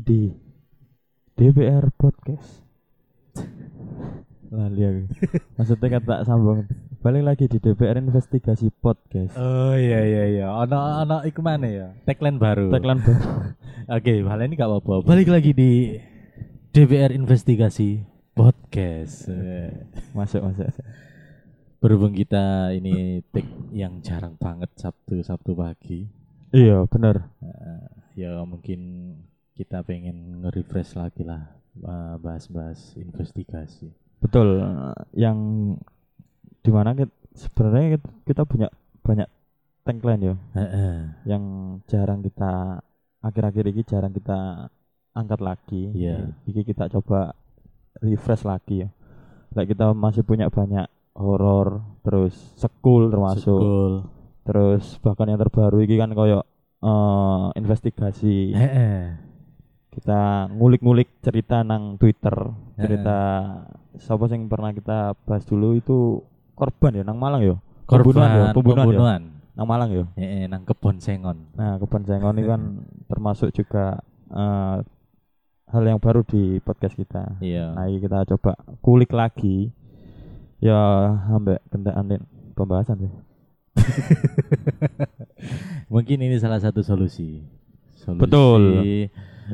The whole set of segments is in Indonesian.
di DBR Podcast. Lali aku. Maksudnya kata sambung. Balik lagi di DBR Investigasi Podcast. Oh iya iya iya. Ono ono iku mana ya? Tagline baru. Tagline baru. Oke, hal ini gak apa-apa. Balik lagi di DBR Investigasi Podcast. Eh, Masuk masuk. Berhubung kita ini take yang jarang banget Sabtu Sabtu pagi. Iya bener. eh, ya mungkin kita pengen nge-refresh lagi lah eh, bahas-bahas investigasi. Betul. Yang di mana kita, sebenarnya kita, kita punya banyak tagline ya. Heeh. Yang jarang kita akhir-akhir ini jarang kita angkat lagi. Iya. Iki kita coba refresh lagi ya. Kayak kita masih punya banyak horor, terus sekul termasuk, Sekul. terus bahkan yang terbaru ini kan koyo eh, investigasi. Heeh. Kita ngulik-ngulik cerita nang Twitter, cerita siapa yang pernah kita bahas dulu itu korban ya nang Malang ya. Pembunuhan ya, Korban pembunuhan, ya. pembunuhan. Nang Malang ya. Heeh, nang kebon sengon. Nah, kebun sengon ini kan termasuk juga eh, hal yang baru di podcast kita. Iya. Nah, ini kita coba kulik lagi. Ya, ambek kendaraan pembahasan sih. Mungkin ini salah satu solusi. Solusi Betul.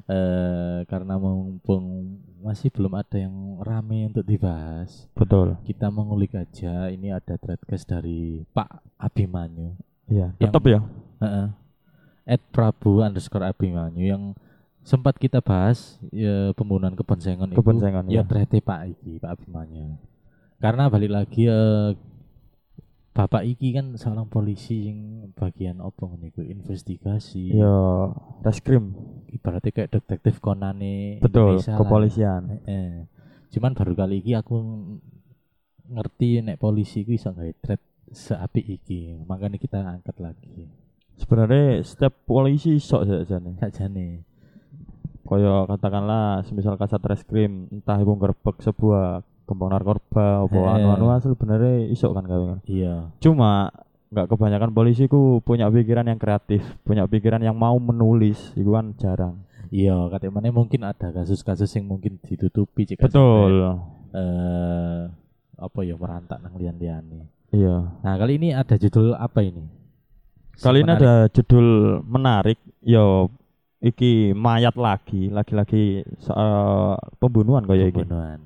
Eh, karena mumpung masih belum ada yang rame untuk dibahas, Betul. kita mengulik aja. Ini ada threadcast dari Pak Abimanyu. Iya, Yang- tetap ya. Heeh. At Prabu underscore Abimanyu yang sempat kita bahas ya, pembunuhan kebon sengon itu Kebun sengon ya ya. Pak Iki Pak Abimanyu karena balik lagi eh, Bapak Iki kan seorang polisi yang bagian apa niku investigasi Ya, reskrim. ibaratnya kayak detektif Conan Betul, Indonesia kepolisian. Heeh. cuman baru kali ini aku ngerti nek polisi ku iso gawe thread seapi iki makanya kita angkat lagi Sebenarnya setiap polisi sok saja nih. sajane Kaya katakanlah semisal kasat reskrim entah iku ngerebek sebuah kembang narkoba apa Eh. anu-anu asal sebenarnya isok kan kawe kan. iya Cuma nggak kebanyakan polisi ku punya pikiran yang kreatif, punya pikiran yang mau menulis, itu kan jarang. Iya, katanya mana mungkin ada kasus-kasus yang mungkin ditutupi jika Betul. sampai, eh apa ya merantak nang lian-liane. Iya. Nah, kali ini ada judul apa ini? Kali ini ada judul menarik, yo iki mayat lagi, lagi-lagi soal pembunuhan kaya iki. pembunuhan.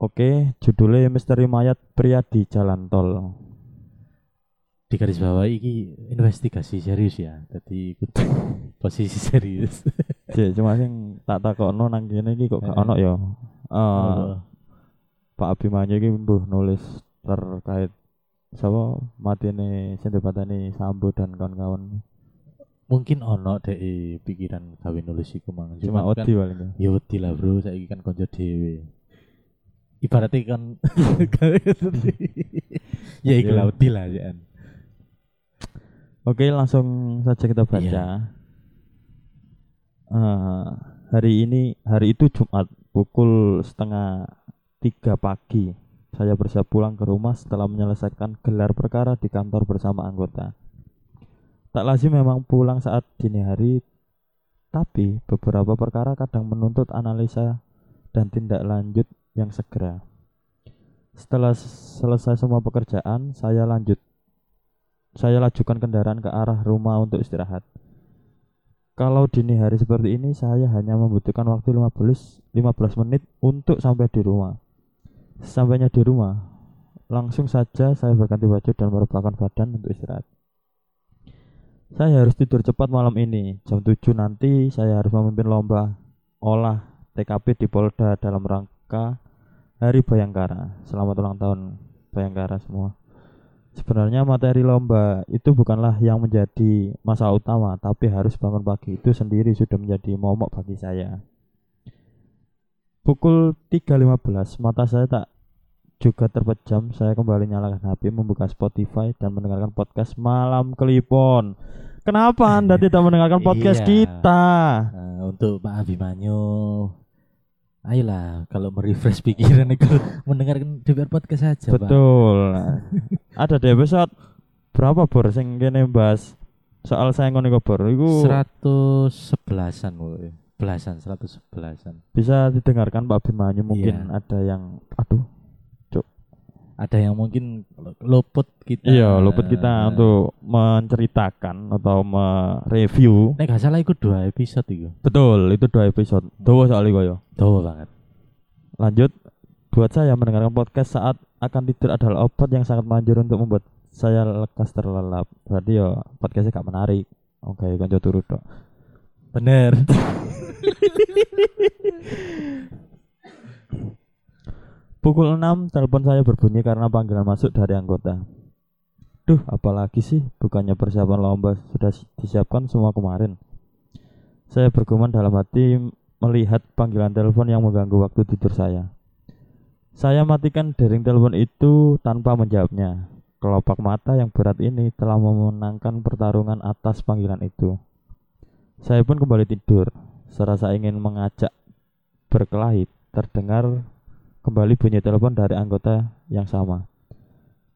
Oke, judulnya misteri mayat pria di jalan tol. Di garis bawah ini investigasi serius ya. Tadi ikut posisi serius. Cek, cuma sing tak takokno nang kene iki kok gak ono ya. Oh, Pak Abimanyu iki mbuh nulis terkait sapa matine sing dipateni Sambo dan kawan-kawan. mungkin ono deh pikiran gawe nulis iku mang. Cuma Cuman kan odi paling ya. ya wedi lah bro, saiki kan konco dhewe. Ibaratnya kan ya iku Iya. lah wedi lah ya. Oke, langsung saja kita baca. Iya. Eh, hari ini, hari itu Jumat pukul setengah tiga pagi. Saya bersiap pulang ke rumah setelah menyelesaikan gelar perkara di kantor bersama anggota. Tak lazim memang pulang saat dini hari, tapi beberapa perkara kadang menuntut analisa dan tindak lanjut yang segera. Setelah selesai semua pekerjaan, saya lanjut saya lajukan kendaraan ke arah rumah untuk istirahat. Kalau dini hari seperti ini, saya hanya membutuhkan waktu 15 15 menit untuk sampai di rumah. Sampainya di rumah, langsung saja saya berganti baju dan merebahkan badan untuk istirahat. Saya harus tidur cepat malam ini. Jam 7 nanti saya harus memimpin lomba olah TKP di Polda dalam rangka Hari Bayangkara. Selamat ulang tahun Bayangkara semua. Sebenarnya materi lomba itu bukanlah yang menjadi masalah utama, tapi harus bangun pagi itu sendiri sudah menjadi momok bagi saya. Pukul 3.15, mata saya tak juga terpejam. Saya kembali nyalakan HP, membuka Spotify dan mendengarkan podcast Malam Kelipon. Kenapa Anda tidak mendengarkan podcast Iya. kita? Eh, untuk Pak Abimanyu Ayolah kalau merefresh pikiran itu mendengarkan DPR podcast saja, Pak. Betul. Ada di episode berapa bor sing kene bahas soal saya ngono kabar iku Seratus sebelasan woy. Belasan, seratus sebelasan. bisa didengarkan Pak Bimanyu mungkin Iya. ada yang aduh Ada yang mungkin luput kita. iya luput kita untuk menceritakan atau mereview Nek gak salah ikut dua episode itu. betul itu dua episode dawa soalnya koyo Tahu banget. lanjut buat saya mendengarkan podcast saat akan tidur adalah obat yang sangat manjur untuk membuat saya lekas terlelap berarti ya podcastnya gak menarik oke konco turut dok Bener. Pukul 6 telepon saya berbunyi karena panggilan masuk dari anggota. Duh, apalagi sih? Bukannya persiapan lomba sudah si- disiapkan semua kemarin. Saya bergumam dalam hati melihat panggilan telepon yang mengganggu waktu tidur saya. Saya matikan dering telepon itu tanpa menjawabnya. Kelopak mata yang berat ini telah memenangkan pertarungan atas panggilan itu. Saya pun kembali tidur. Serasa ingin mengajak berkelahi, terdengar kembali bunyi telepon dari anggota yang sama.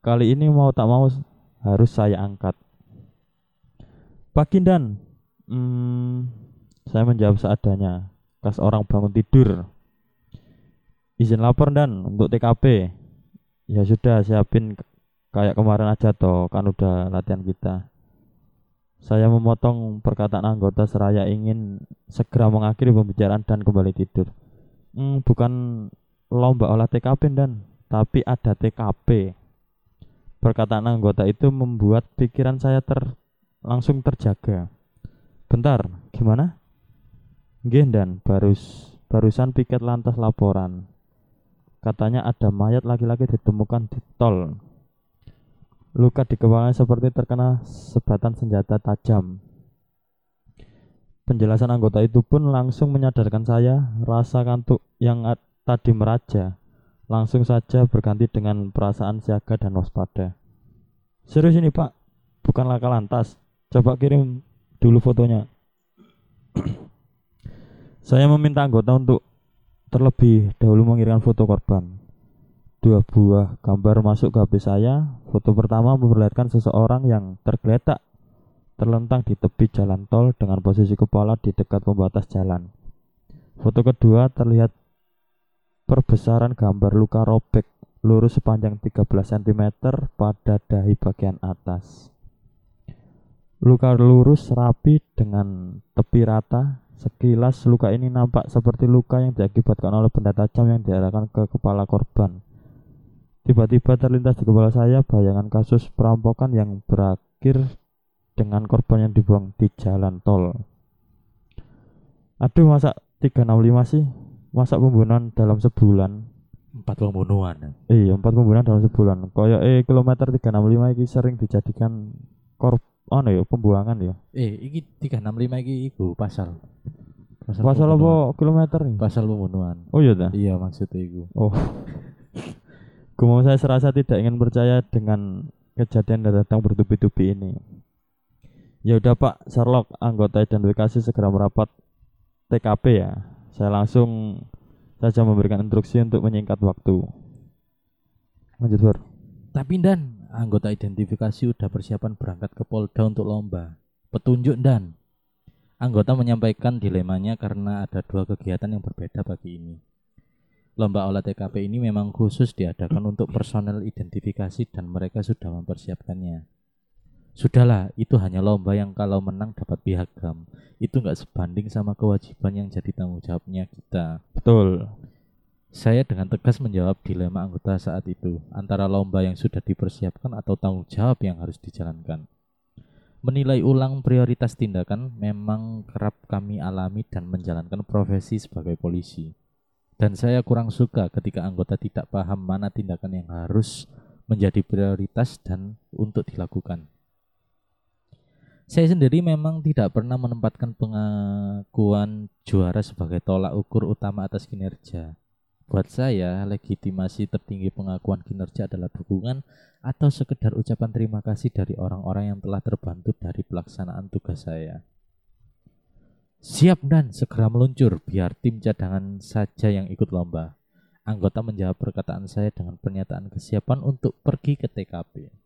Kali ini mau tak mau harus saya angkat. Pak Kindan, hmm, saya menjawab seadanya. Kas orang bangun tidur. Izin lapor dan untuk TKP. Ya sudah siapin kayak kemarin aja toh, kan udah latihan kita. Saya memotong perkataan anggota seraya ingin segera mengakhiri pembicaraan dan kembali tidur. Hmm, bukan lomba olah TKP dan tapi ada TKP. Perkataan anggota itu membuat pikiran saya ter langsung terjaga. Bentar, gimana? Nggih dan barus barusan piket lantas laporan. Katanya ada mayat laki-laki ditemukan di tol. Luka di kepalanya seperti terkena sebatan senjata tajam. Penjelasan anggota itu pun langsung menyadarkan saya rasa kantuk yang tadi meraja langsung saja berganti dengan perasaan siaga dan waspada. Serius ini pak, bukan laka lantas. Coba kirim dulu fotonya. Saya meminta anggota untuk terlebih dahulu mengirimkan foto korban. Dua buah gambar masuk ke HP saya. Foto pertama memperlihatkan seseorang yang tergeletak terlentang di tepi jalan tol dengan posisi kepala di dekat pembatas jalan. Foto kedua terlihat perbesaran gambar luka robek lurus sepanjang 13 cm pada dahi bagian atas. Luka lurus rapi dengan tepi rata. Sekilas luka ini nampak seperti luka yang diakibatkan oleh benda tajam yang diarahkan ke kepala korban. Tiba-tiba terlintas di kepala saya bayangan kasus perampokan yang berakhir dengan korban yang dibuang di jalan tol. Aduh, masa 365 sih? Masa pembunuhan dalam sebulan? Empat pembunuhan. Iya, empat pembunuhan dalam sebulan. Koyo eh kilometer 365 ini sering dijadikan korb ono ya pembuangan ya. Eh, iki 365 iki iku pasal. Pasal pembunuhan. apa kilometer nih? Pasal pembunuhan. Oh iya dah. Iya maksudnya iku. Oh. Gumau saya serasa tidak ingin percaya dengan kejadian yang datang bertubi-tubi ini. Ya udah Pak Sherlock, anggota identifikasi segera merapat TKP ya. Saya langsung saja memberikan instruksi untuk menyingkat waktu. Lanjut Bor. Tapi Dan, anggota identifikasi udah persiapan berangkat ke Polda untuk lomba. Petunjuk Dan. Anggota menyampaikan dilemanya karena ada dua kegiatan yang berbeda pagi ini. Lomba olah TKP ini memang khusus diadakan untuk personel identifikasi dan mereka sudah mempersiapkannya. Sudahlah, itu hanya lomba yang kalau menang dapat piagam. Itu nggak sebanding sama kewajiban yang jadi tanggung jawabnya kita. Betul. Saya dengan tegas menjawab dilema anggota saat itu antara lomba yang sudah dipersiapkan atau tanggung jawab yang harus dijalankan. Menilai ulang prioritas tindakan memang kerap kami alami dan menjalankan profesi sebagai polisi. Dan saya kurang suka ketika anggota tidak paham mana tindakan yang harus menjadi prioritas dan untuk dilakukan. Saya sendiri memang tidak pernah menempatkan pengakuan juara sebagai tolak ukur utama atas kinerja. Buat saya, legitimasi tertinggi pengakuan kinerja adalah dukungan atau sekedar ucapan terima kasih dari orang-orang yang telah terbantu dari pelaksanaan tugas saya. Siap dan segera meluncur biar tim cadangan saja yang ikut lomba. Anggota menjawab perkataan saya dengan pernyataan kesiapan untuk pergi ke TKP.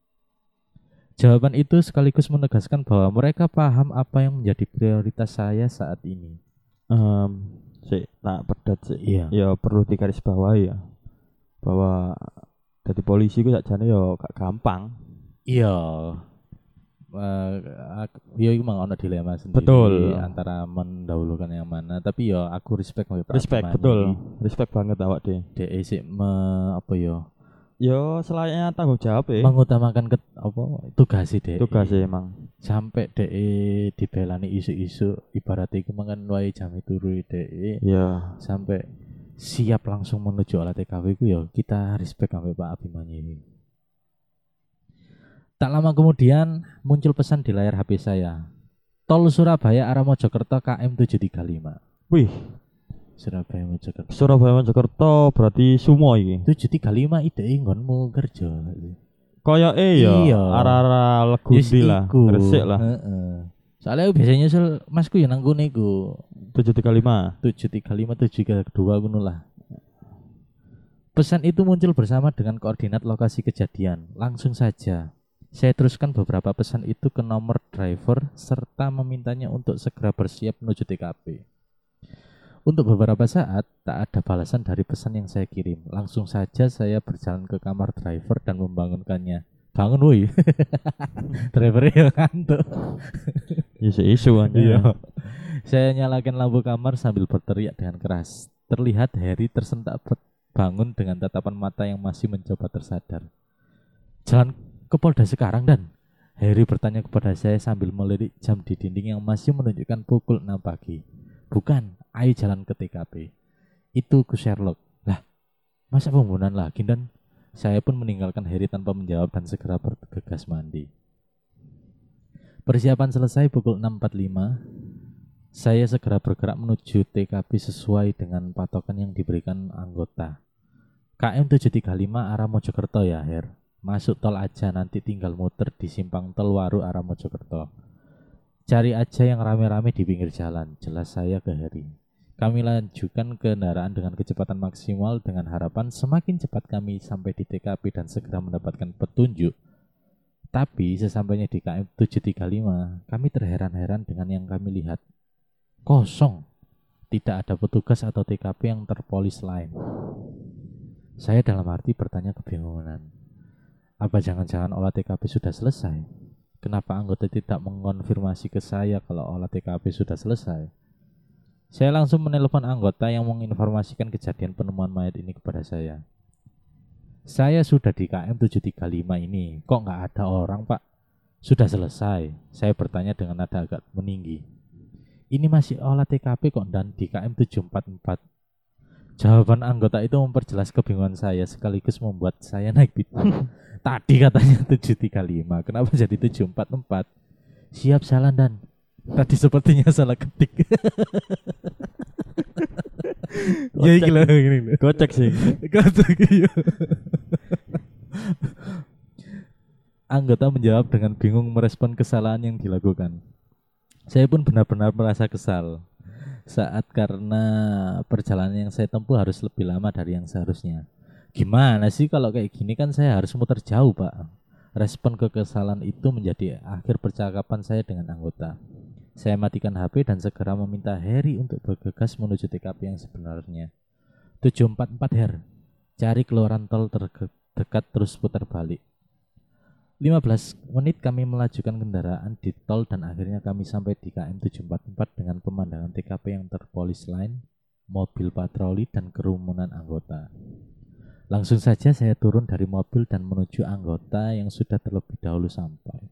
Jawaban itu sekaligus menegaskan bahwa mereka paham apa yang menjadi prioritas saya saat ini. Em, sik tak pedat sik. Iya. Ya perlu digarisbawahi ya. Bahwa jadi polisi ku sakjane ya gak gampang. Iya. Aku, ya itu memang ono dilema sendiri Betul. antara mendahulukan yang mana tapi ya aku respect Respect betul. Respect banget awak deh. Dek sik me, apa ya Yo selayaknya tanggung jawab ya. mengutamakan ke, apa tugas sih dek Tugas ya emang. sampai dek dibelani isu-isu ibarat itu mangan wae jam turu dek Iya. sampai siap langsung menuju olah TKP itu ya kita respect sampai Pak Abimanyu ini. Tak lama kemudian muncul pesan di layar HP saya. Tol Surabaya arah Mojokerto KM 735. Wih, Surabaya Mojokerto. Surabaya Mojokerto berarti sumo iki. 735 ide nggonmu kerja. Kaya eh ya, Iya. arah-arah Yes, legundi lah, iku. gresik lah. Heeh. Soalnya biasanya nyusul masku ya nang kene iku. 735. 735 732 ngono lah. Pesan itu muncul bersama dengan koordinat lokasi kejadian. Langsung saja saya teruskan beberapa pesan itu ke nomor driver serta memintanya untuk segera bersiap menuju TKP. Untuk beberapa saat tak ada balasan dari pesan yang saya kirim. Langsung saja saya berjalan ke kamar driver dan membangunkannya. Bangun woi. Drivernya ngantuk. Isu-isu aja. Iya. Saya nyalakan lampu kamar sambil berteriak dengan keras. Terlihat Harry tersentak bangun dengan tatapan mata yang masih mencoba tersadar. Jalan ke Polda sekarang dan Harry bertanya kepada saya sambil melirik jam di dinding yang masih menunjukkan pukul 6 pagi. Bukan, ayo jalan ke TKP. Itu ke Sherlock. Lah, masa pembunuhan lagi dan saya pun meninggalkan Harry tanpa menjawab dan segera bergegas mandi. Persiapan selesai pukul 6.45. Saya segera bergerak menuju TKP sesuai dengan patokan yang diberikan anggota. KM 735 arah Mojokerto ya, Her. Masuk tol aja nanti tinggal muter di simpang tol Waru arah Mojokerto. Cari aja yang rame-rame di pinggir jalan, jelas saya ke Heri. Kami lanjutkan kendaraan dengan kecepatan maksimal dengan harapan semakin cepat kami sampai di TKP dan segera mendapatkan petunjuk tapi sesampainya di KM 735, kami terheran-heran dengan yang kami lihat. Kosong. Tidak ada petugas atau TKP yang terpolis lain. Saya dalam arti bertanya kebingungan. Apa jangan-jangan olah TKP sudah selesai? Kenapa anggota tidak mengonfirmasi ke saya kalau olah TKP sudah selesai? Saya langsung menelpon anggota yang menginformasikan kejadian penemuan mayat ini kepada saya. Saya sudah di KM 735 ini, kok nggak ada orang pak? Sudah selesai, saya bertanya dengan nada agak meninggi. Ini masih olah TKP kok dan di KM 744. Jawaban anggota itu memperjelas kebingungan saya sekaligus membuat saya naik beat. Tadi katanya 735, kenapa jadi 744? Siap jalan dan tadi sepertinya salah ketik. ya iki lho lho. Gocek sih. Kocak iya. Anggota menjawab dengan bingung merespon kesalahan yang dilakukan. Saya pun benar-benar merasa kesal saat karena perjalanan yang saya tempuh harus lebih lama dari yang seharusnya. Gimana sih kalau kayak gini kan saya harus muter jauh, Pak. Respon kekesalan itu menjadi akhir percakapan saya dengan anggota. Saya matikan HP dan segera meminta Harry untuk bergegas menuju TKP yang sebenarnya. 744 Her. Cari keluaran tol terdekat terus putar balik. 15 menit kami melajukan kendaraan di tol dan akhirnya kami sampai di KM 744 dengan pemandangan TKP yang terpolis lain, mobil patroli dan kerumunan anggota. Langsung saja saya turun dari mobil dan menuju anggota yang sudah terlebih dahulu sampai.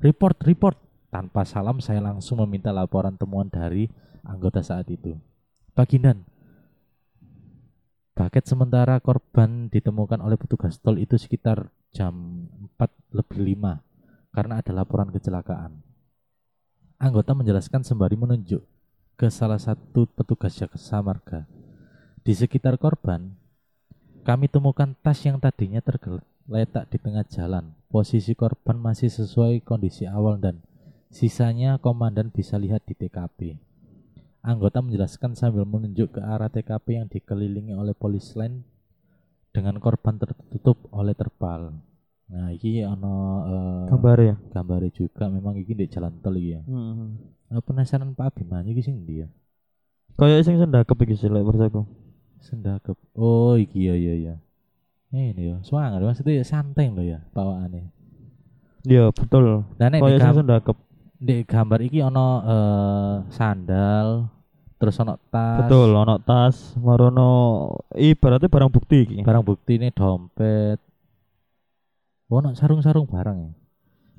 Report, report. Tanpa salam saya langsung meminta laporan temuan dari anggota saat itu. Bagindan, Paket sementara korban ditemukan oleh petugas tol itu sekitar jam 4 lebih 5 karena ada laporan kecelakaan. Anggota menjelaskan sembari menunjuk ke salah satu petugas jasa marga. Di sekitar korban, kami temukan tas yang tadinya tergeletak di tengah jalan. Posisi korban masih sesuai kondisi awal dan sisanya komandan bisa lihat di TKP. Anggota menjelaskan sambil menunjuk ke arah TKP yang dikelilingi oleh polis lain dengan korban tertutup oleh terpal. Nah, iki ono eh, Gambar ya. gambare juga memang iki di jalan tol iki ya. Hmm. Eh, penasaran Pak Abimanyu iki sing ndi ya? Kayak sing sendakep iki sih lek persaku. Sendakep. Oh, iki ya ya ya. Ini ya, swanger maksudnya santai loh ya bawaannya. Iya, betul. Nah, nek Kayak sing sendakep. Di gambar iki ono eh, sandal, terus ono tas. Betul, ono tas, marono ibaratnya barang bukti iki. Barang bukti ini dompet. Ono sarung-sarung barang ya.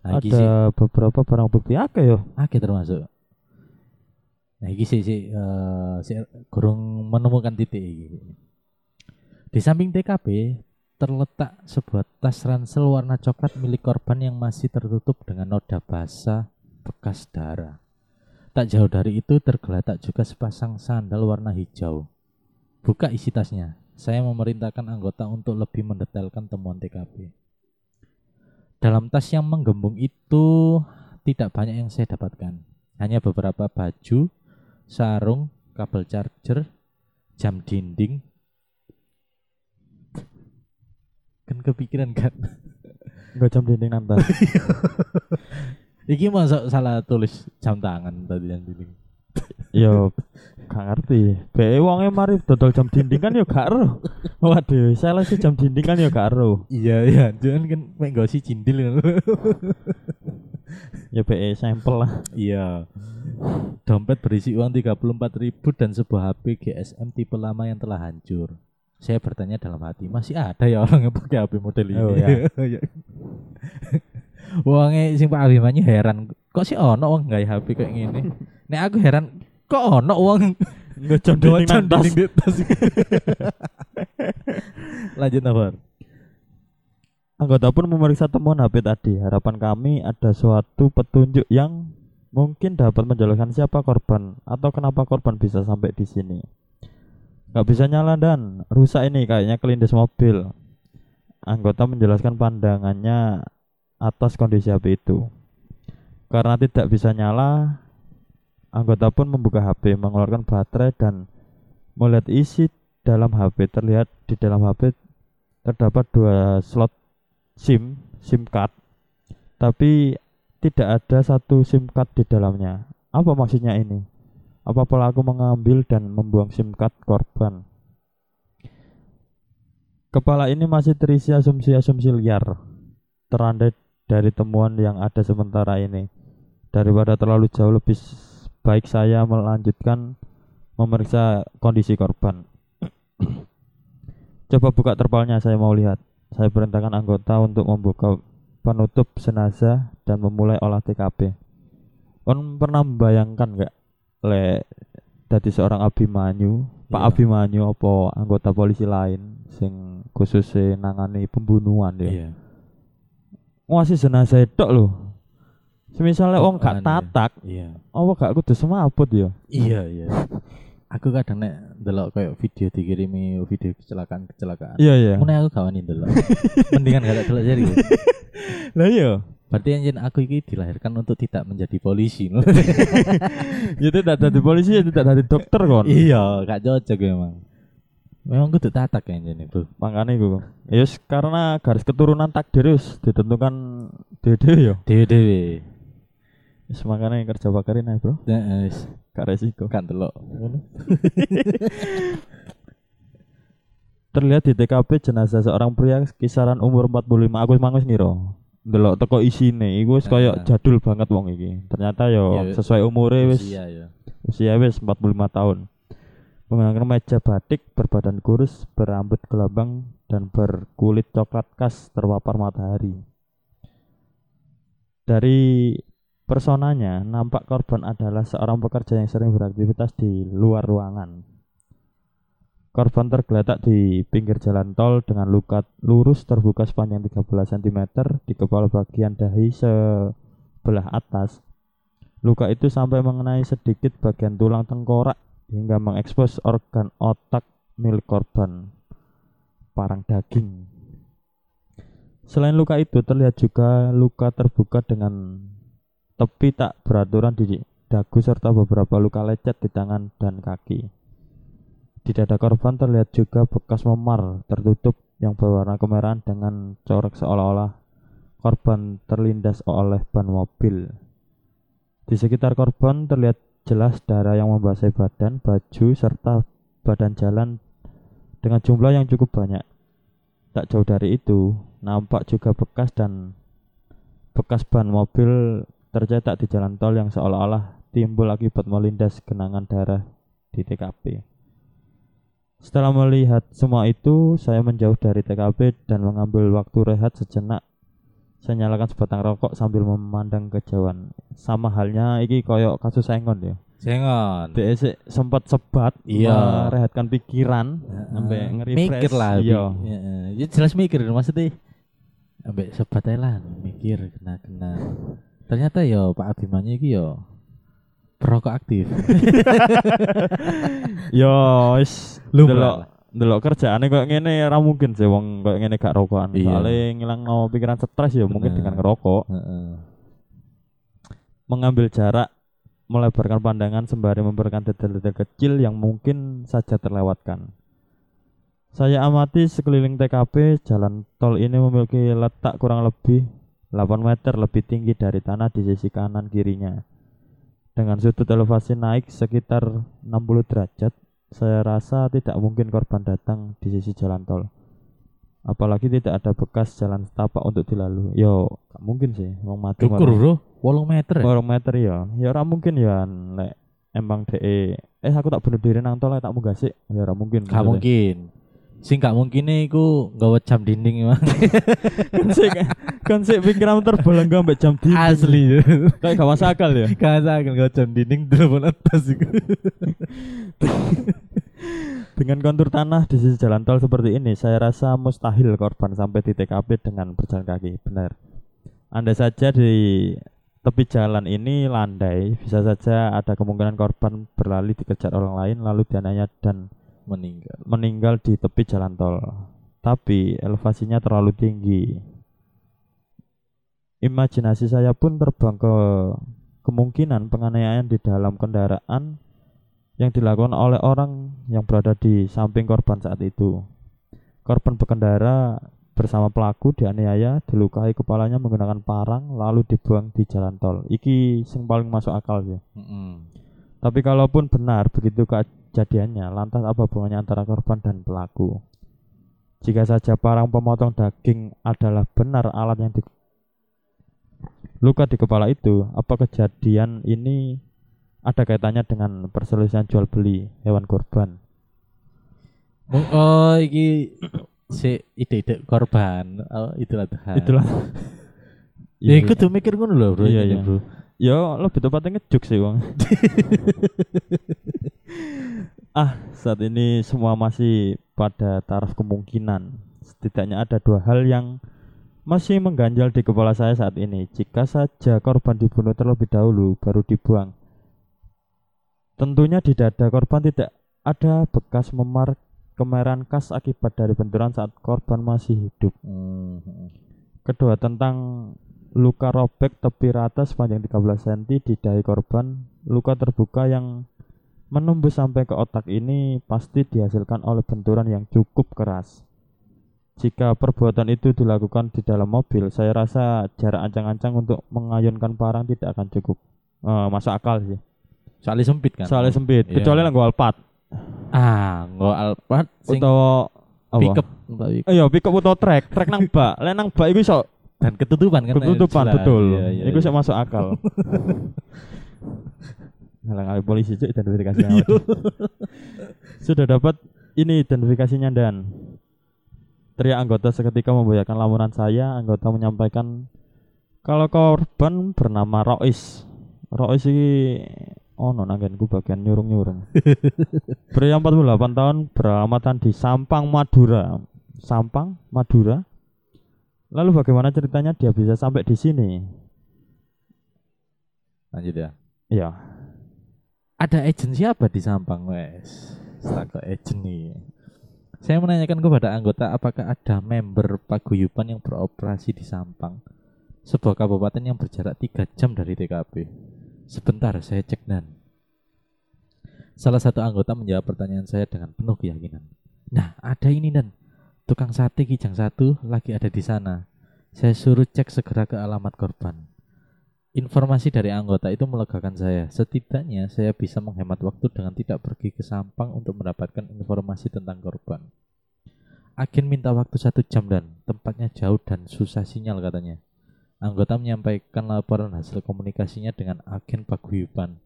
Nah, iki sih Ada beberapa barang bukti akeh yo. akeh termasuk. Nah, iki sih sih eh, sih kurang menemukan titik iki. Di samping TKP terletak sebuah tas ransel warna coklat milik korban yang masih tertutup dengan noda basah bekas darah. Tak jauh dari itu tergeletak juga sepasang sandal warna hijau. Buka isi tasnya. Saya memerintahkan anggota untuk lebih mendetailkan temuan TKP. Dalam tas yang menggembung itu tidak banyak yang saya dapatkan. Hanya beberapa baju, sarung, kabel charger, jam dinding. Kan kepikiran kan? Enggak jam dinding nanti. Iki masuk salah tulis jam tangan tadi jam dinding. Yo, gak ngerti. Be wonge mari dodol jam dinding kan yo gak ero. Waduh, saya sih jam dinding kan yo gak ero. Iya iya, jangan kan mek nggo si cindil. Ya be sampel lah. iya. Dompet berisi uang 34.000 dan sebuah HP GSM tipe lama yang telah hancur. Saya bertanya dalam hati, masih ada ya orang yang pakai HP model ini? Oh, ya. Wonge sing Pak Abimanyu heran, kok sih ono wong gawe HP kayak gini? Nek aku heran, kok ono wong di tas. Lanjut Nafar. Anggota pun memeriksa temuan HP tadi. Harapan kami ada suatu petunjuk yang mungkin dapat menjelaskan siapa korban atau kenapa korban bisa sampai di sini. Gak bisa nyala dan rusak ini kayaknya kelindes mobil. Anggota menjelaskan pandangannya atas kondisi HP itu. Karena tidak bisa nyala, anggota pun membuka HP, mengeluarkan baterai dan melihat isi dalam HP. Terlihat di dalam HP terdapat dua slot SIM, SIM card, tapi tidak ada satu SIM card di dalamnya. Apa maksudnya ini? Apa pelaku mengambil dan membuang SIM card korban? Kepala ini masih terisi asumsi-asumsi liar, terandai dari temuan yang ada sementara ini. Daripada terlalu jauh lebih baik saya melanjutkan memeriksa kondisi korban. Coba buka terpalnya, saya mau lihat. Saya perintahkan anggota untuk membuka penutup jenazah dan memulai olah TKP. Kon pernah membayangkan nggak le dari seorang Abimanyu, Pak Iya. Abimanyu apa anggota polisi lain sing khusus nangani pembunuhan ya. Iya. Ngasih jenazah tok lho. Semisalnya wong gak tatak, Iya. apa gak kudu semaput ya. Iya, iya. Aku kadang nek ndelok kayak video dikirimi video kecelakaan-kecelakaan. Iya iya. Mulai aku gak wani ndelok. Mendingan gak delok jadi. Lah iya. Berarti anjen aku ini dilahirkan untuk tidak menjadi polisi. Ya tidak dari polisi ya tidak dari dokter kon. iya, gak cocok memang. Memang kudu tatak ya anjen itu. Makanya gue. Ya wis, karena garis keturunan takdir wis ditentukan dede ya. Dewe-dewe. Wis makanya kerja bakarin aja bro. Nah, wis Gak resiko. kan delok. Ngono. Terlihat di TKP jenazah seorang pria kisaran umur 45 aku mangus ngiro. Delok teko isine iku wis koyo jadul banget wong iki. Ternyata yo Iya, sesuai umure wis Usia ya. usia wis 45 tahun. Menggunakan meja batik berbadan kurus, berambut gelambang dan berkulit coklat khas terpapar matahari. Dari personanya nampak korban adalah seorang pekerja yang sering beraktivitas di luar ruangan. Korban tergeletak di pinggir jalan tol dengan luka lurus terbuka sepanjang 13 cm di kepala bagian dahi sebelah atas. Luka itu sampai mengenai sedikit bagian tulang tengkorak hingga mengekspos organ otak milik korban. Parang daging. Selain luka itu terlihat juga luka terbuka dengan tepi tak beraturan di dagu serta beberapa luka lecet di tangan dan kaki. Di dada korban terlihat juga bekas memar tertutup yang berwarna kemerahan dengan corak seolah-olah korban terlindas oleh ban mobil. Di sekitar korban terlihat jelas darah yang membasahi badan, baju, serta badan jalan dengan jumlah yang cukup banyak. Tak jauh dari itu, nampak juga bekas dan bekas ban mobil tercetak di jalan tol yang seolah-olah timbul akibat melindas genangan darah di TKP. Setelah melihat semua itu, saya menjauh dari TKP dan mengambil waktu rehat sejenak saya nyalakan sebatang rokok sambil memandang kejauhan. Sama halnya iki koyok kasus Sengon ya. Sengon. Dia sempat sebat Iya. merehatkan pikiran sampai nge-refresh. mikir lah. Iya. Ya, jelas mikir maksudnya. Ambek sobat ae lah mikir kena-kena. Ternyata ya Pak Abimanyu iki ya perokok aktif. Yo Lumrah delok. Delok kerjaane kok ngene ora mungkin sih wong kok ngene gak rokokan. Iya. Soalnya ngilangno pikiran stres ya mungkin dengan ngerokok. Heeh. mengambil jarak, melebarkan pandangan sembari memberikan detail-detail kecil yang mungkin saja terlewatkan. Saya amati sekeliling TKP, jalan tol ini memiliki letak kurang lebih 8 meter lebih tinggi dari tanah di sisi kanan kirinya. Dengan sudut elevasi naik sekitar 60 derajat, saya rasa tidak mungkin korban datang di sisi jalan tol. Apalagi tidak ada bekas jalan setapak untuk dilalui. Yo, gak mungkin sih, wong mati Cukur bro, 8 meter ya. Orang meter ya. Ya ora mungkin ya lek emang DE eh aku tak bunuh diri nang tol tak munggah sik. Ya ora mungkin. Gak mungkin. Sing gak mungkin iku nggawa jam dinding emang. kan sik kan sik pikiran terbolong gak mbek jam dinding. Asli. Kayak gak masuk akal ya. Gak akan nggawa jam dinding telepon atas iku. Dengan kontur tanah di sisi jalan tol seperti ini, saya rasa mustahil korban sampai di TKP dengan berjalan kaki. Benar. Anda saja di tepi jalan ini landai, bisa saja ada kemungkinan korban berlari dikejar orang lain lalu dianiaya dan Meninggal. meninggal di tepi jalan tol. Tapi elevasinya terlalu tinggi. Imajinasi saya pun terbang ke kemungkinan penganiayaan di dalam kendaraan yang dilakukan oleh orang yang berada di samping korban saat itu. Korban berkendara bersama pelaku dianiaya, dilukai kepalanya menggunakan parang lalu dibuang di jalan tol. Iki sing paling masuk akal ya. Heeh. Tapi kalaupun benar begitu kejadiannya, lantas apa hubungannya antara korban dan pelaku? Jika saja parang pemotong daging adalah benar alat yang di luka di kepala itu, apa kejadian ini ada kaitannya dengan perselisihan jual beli hewan korban? Mung- Oh, iki si ide-ide korban. Oh, itulah Tuhan. Itulah. Ya iku tuh mikir ngono lho, Bro. Iya, ini, iya. Bro. Yo, lebih tepatnya ngejuk sih, Bang. ah, saat ini semua masih pada taraf kemungkinan. Setidaknya ada dua hal yang masih mengganjal di kepala saya saat ini. Jika saja korban dibunuh terlebih dahulu, baru dibuang. Tentunya di dada korban tidak ada bekas memar kemerahan khas akibat dari benturan saat korban masih hidup. Hmm. Kedua tentang luka robek tepi rata sepanjang 13 cm di dahi korban. Luka terbuka yang menembus sampai ke otak ini pasti dihasilkan oleh benturan yang cukup keras. Jika perbuatan itu dilakukan di dalam mobil, saya rasa jarak ancang-ancang untuk mengayunkan parang tidak akan cukup. Eh, masuk akal sih. Soalnya sempit kan. Soalnya sempit, Iya. kecuali lah Alphard Ah, nggak sing atau apa? pickup iya, pickup atau trek, trek nang bak. Lek nang bak iku iso dan ketutupan kan. ketutupan jelas. betul. Iya, iya, Iku iya. sih masuk akal. Ngalang kali polisi cuk identifikasi Iya. Sudah dapat ini identifikasinya dan teriak anggota seketika memboyakan lamunan saya. Anggota menyampaikan kalau korban bernama Rois. Rois ini oh no nanggenku bagian nyurung-nyurung. Pria 48 tahun beramatan di Sampang Madura. Sampang Madura. Lalu bagaimana ceritanya dia bisa sampai di sini? Lanjut ya. Iya. Ada agent siapa di Sampang, wes? Setakat agent nih. Saya menanyakan kepada anggota apakah ada member paguyuban yang beroperasi di Sampang, sebuah kabupaten yang berjarak 3 jam dari TKP. Sebentar, saya cek dan. Salah satu anggota menjawab pertanyaan saya dengan penuh keyakinan. Nah, ada ini dan tukang sate kijang satu lagi ada di sana. Saya suruh cek segera ke alamat korban. Informasi dari anggota itu melegakan saya. Setidaknya saya bisa menghemat waktu dengan tidak pergi ke Sampang untuk mendapatkan informasi tentang korban. Agen minta waktu satu jam dan tempatnya jauh dan susah sinyal katanya. Anggota menyampaikan laporan hasil komunikasinya dengan agen paguyuban.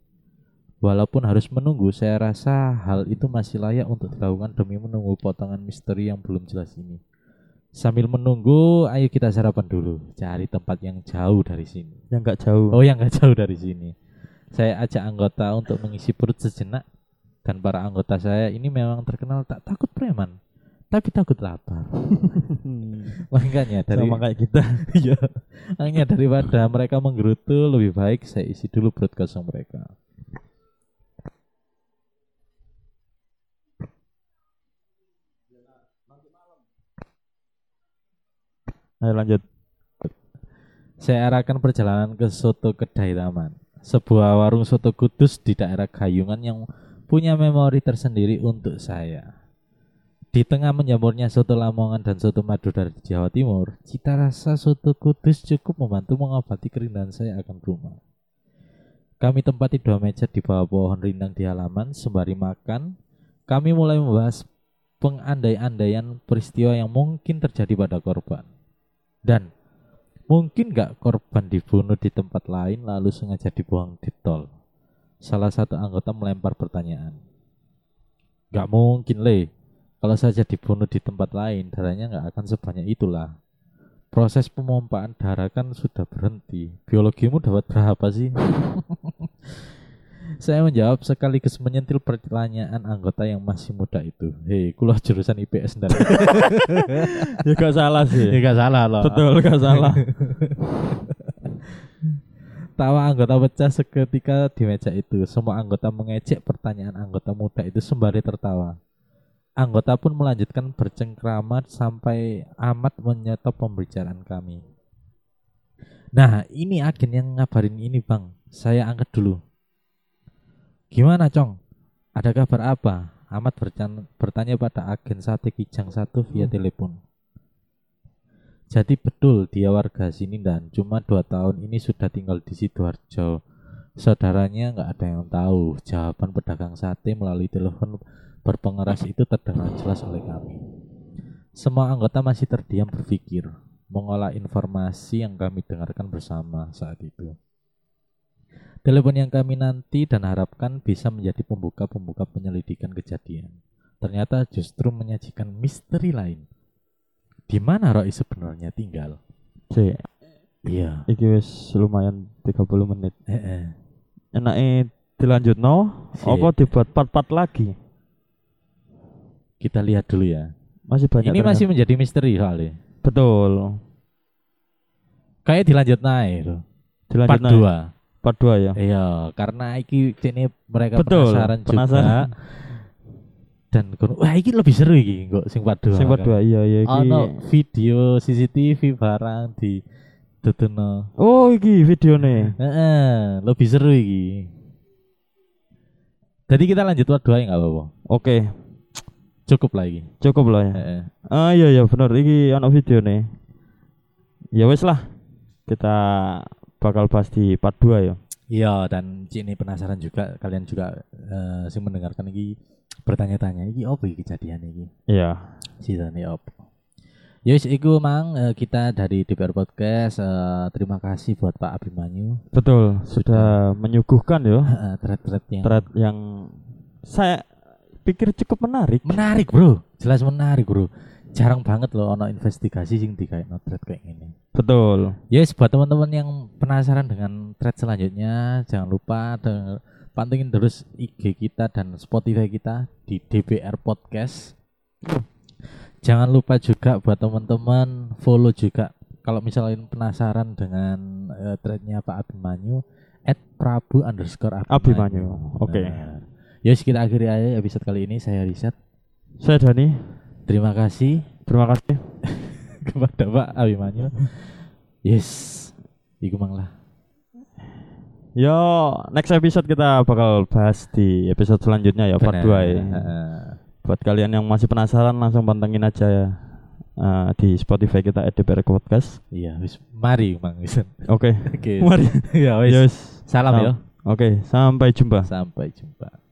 Walaupun harus menunggu, saya rasa hal itu masih layak untuk dilakukan demi menunggu potongan misteri yang belum jelas ini. Sambil menunggu, ayo kita sarapan dulu. Cari tempat yang jauh dari sini. Yang nggak jauh. Oh, yang nggak jauh dari sini. Saya ajak anggota untuk mengisi perut sejenak. Dan para anggota saya ini memang terkenal tak takut preman, tapi takut lapar. Makanya dari Sama kayak kita. Iya. Hanya daripada mereka menggerutu, lebih baik saya isi dulu perut kosong mereka. Ayo lanjut. Saya arahkan perjalanan ke Soto Kedai Taman, sebuah warung soto kudus di daerah Gayungan yang punya memori tersendiri untuk saya. Di tengah menjamurnya soto Lamongan dan soto Madura di Jawa Timur, cita rasa soto kudus cukup membantu mengobati kerinduan saya akan rumah. Kami tempati dua meja di bawah pohon rindang di halaman, sembari makan, kami mulai membahas pengandai-andaian peristiwa yang mungkin terjadi pada korban. Dan mungkin nggak korban dibunuh di tempat lain lalu sengaja dibuang di tol. Salah satu anggota melempar pertanyaan. Gak mungkin le, kalau saja dibunuh di tempat lain darahnya nggak akan sebanyak itulah. Proses pemompaan darah kan sudah berhenti. Biologimu dapat berapa sih? Saya menjawab sekaligus menyentil pertanyaan anggota yang masih muda itu. Hei, kulo jurusan IPS dan ya gak salah sih. Ya, gak salah loh. Betul gak salah. Tawa anggota pecah seketika di meja itu. Semua anggota mengecek pertanyaan anggota muda itu sembari tertawa. Anggota pun melanjutkan bercengkrama sampai amat menyetop pembicaraan kami. Nah, ini agen yang ngabarin ini, Bang. Saya angkat dulu. Gimana, Cong? Ada kabar apa? Amat bercan- bertanya pada agen sate kijang satu via telepon. Jadi betul dia warga sini dan cuma dua tahun ini sudah tinggal di Sidoarjo. Saudaranya nggak ada yang tahu. Jawaban pedagang sate melalui telepon berpengeras itu terdengar jelas oleh kami. Semua anggota masih terdiam berpikir, mengolah informasi yang kami dengarkan bersama saat itu. Telepon yang kami nanti dan harapkan bisa menjadi pembuka-pembuka penyelidikan kejadian. Ternyata justru menyajikan misteri lain. Di mana Roy sebenarnya tinggal? Cek, Iya. iki wis lumayan 30 menit. Heeh. Enaknya dilanjut no, Sip. apa dibuat part-part lagi? Kita lihat dulu ya. Masih banyak. Ini ternyata. masih menjadi misteri soalnya. betul. Kayak dilanjut naik. Dilanjut Part no. 2. Part 2 ya. Iya, karena iki ini mereka Betul, penasaran, penasaran. juga. Dan kono- wah iki lebih seru iki kok sing part 2. Sing part 2 iya iya iki. Ono video CCTV barang di tutuno. Oh iki videone. Heeh, lebih seru iki. Jadi kita lanjut part 2 ya enggak apa-apa. Oke, Cukup lagi. cukup lah ya. Heeh. Ah iya iya bener iki ono videone. Ya wis lah. Kita bakal bahas di part 2 ya. Iya dan ini penasaran juga kalian juga eh sing mendengarkan iki bertanya-tanya iki apa iki kejadian iki? Iya. Sidane apa? Yes, iku mang eh, kita dari DPR Podcast eh, terima kasih buat Pak Abimanyu Betul, sudah menyuguhkan ya thread-thread yang thread yang saya pikir cukup menarik. menarik bro, jelas menarik bro. Jarang banget loh ono investigasi sing digawe no thread kayak gini. Betul. Yes, buat teman-teman yang penasaran dengan thread selanjutnya, jangan lupa pantengin terus IG kita dan Spotify kita di DPR Podcast. Jangan lupa juga buat teman-teman follow juga kalau misalnya penasaran dengan eh, threadnya Pak Abimanyu at Prabu underscore Abimanyu. Oke. Nah, Yes, kita akhiri aja episode kali ini. Saya Riset. Saya Dani. Terima kasih Terima kasih. kepada Pak Abimanyu. Yes, iku mang lah. Yo, next episode kita bakal bahas di episode selanjutnya ya part 2 ya. Buat kalian yang masih penasaran langsung pantengin aja ya uh, di Spotify kita @dpr podcast. Iya, wis mari Mang wis. Oke. Oke. Mari. Ya wis. Yes. Salam ya. Oke, sampai jumpa. Sampai jumpa.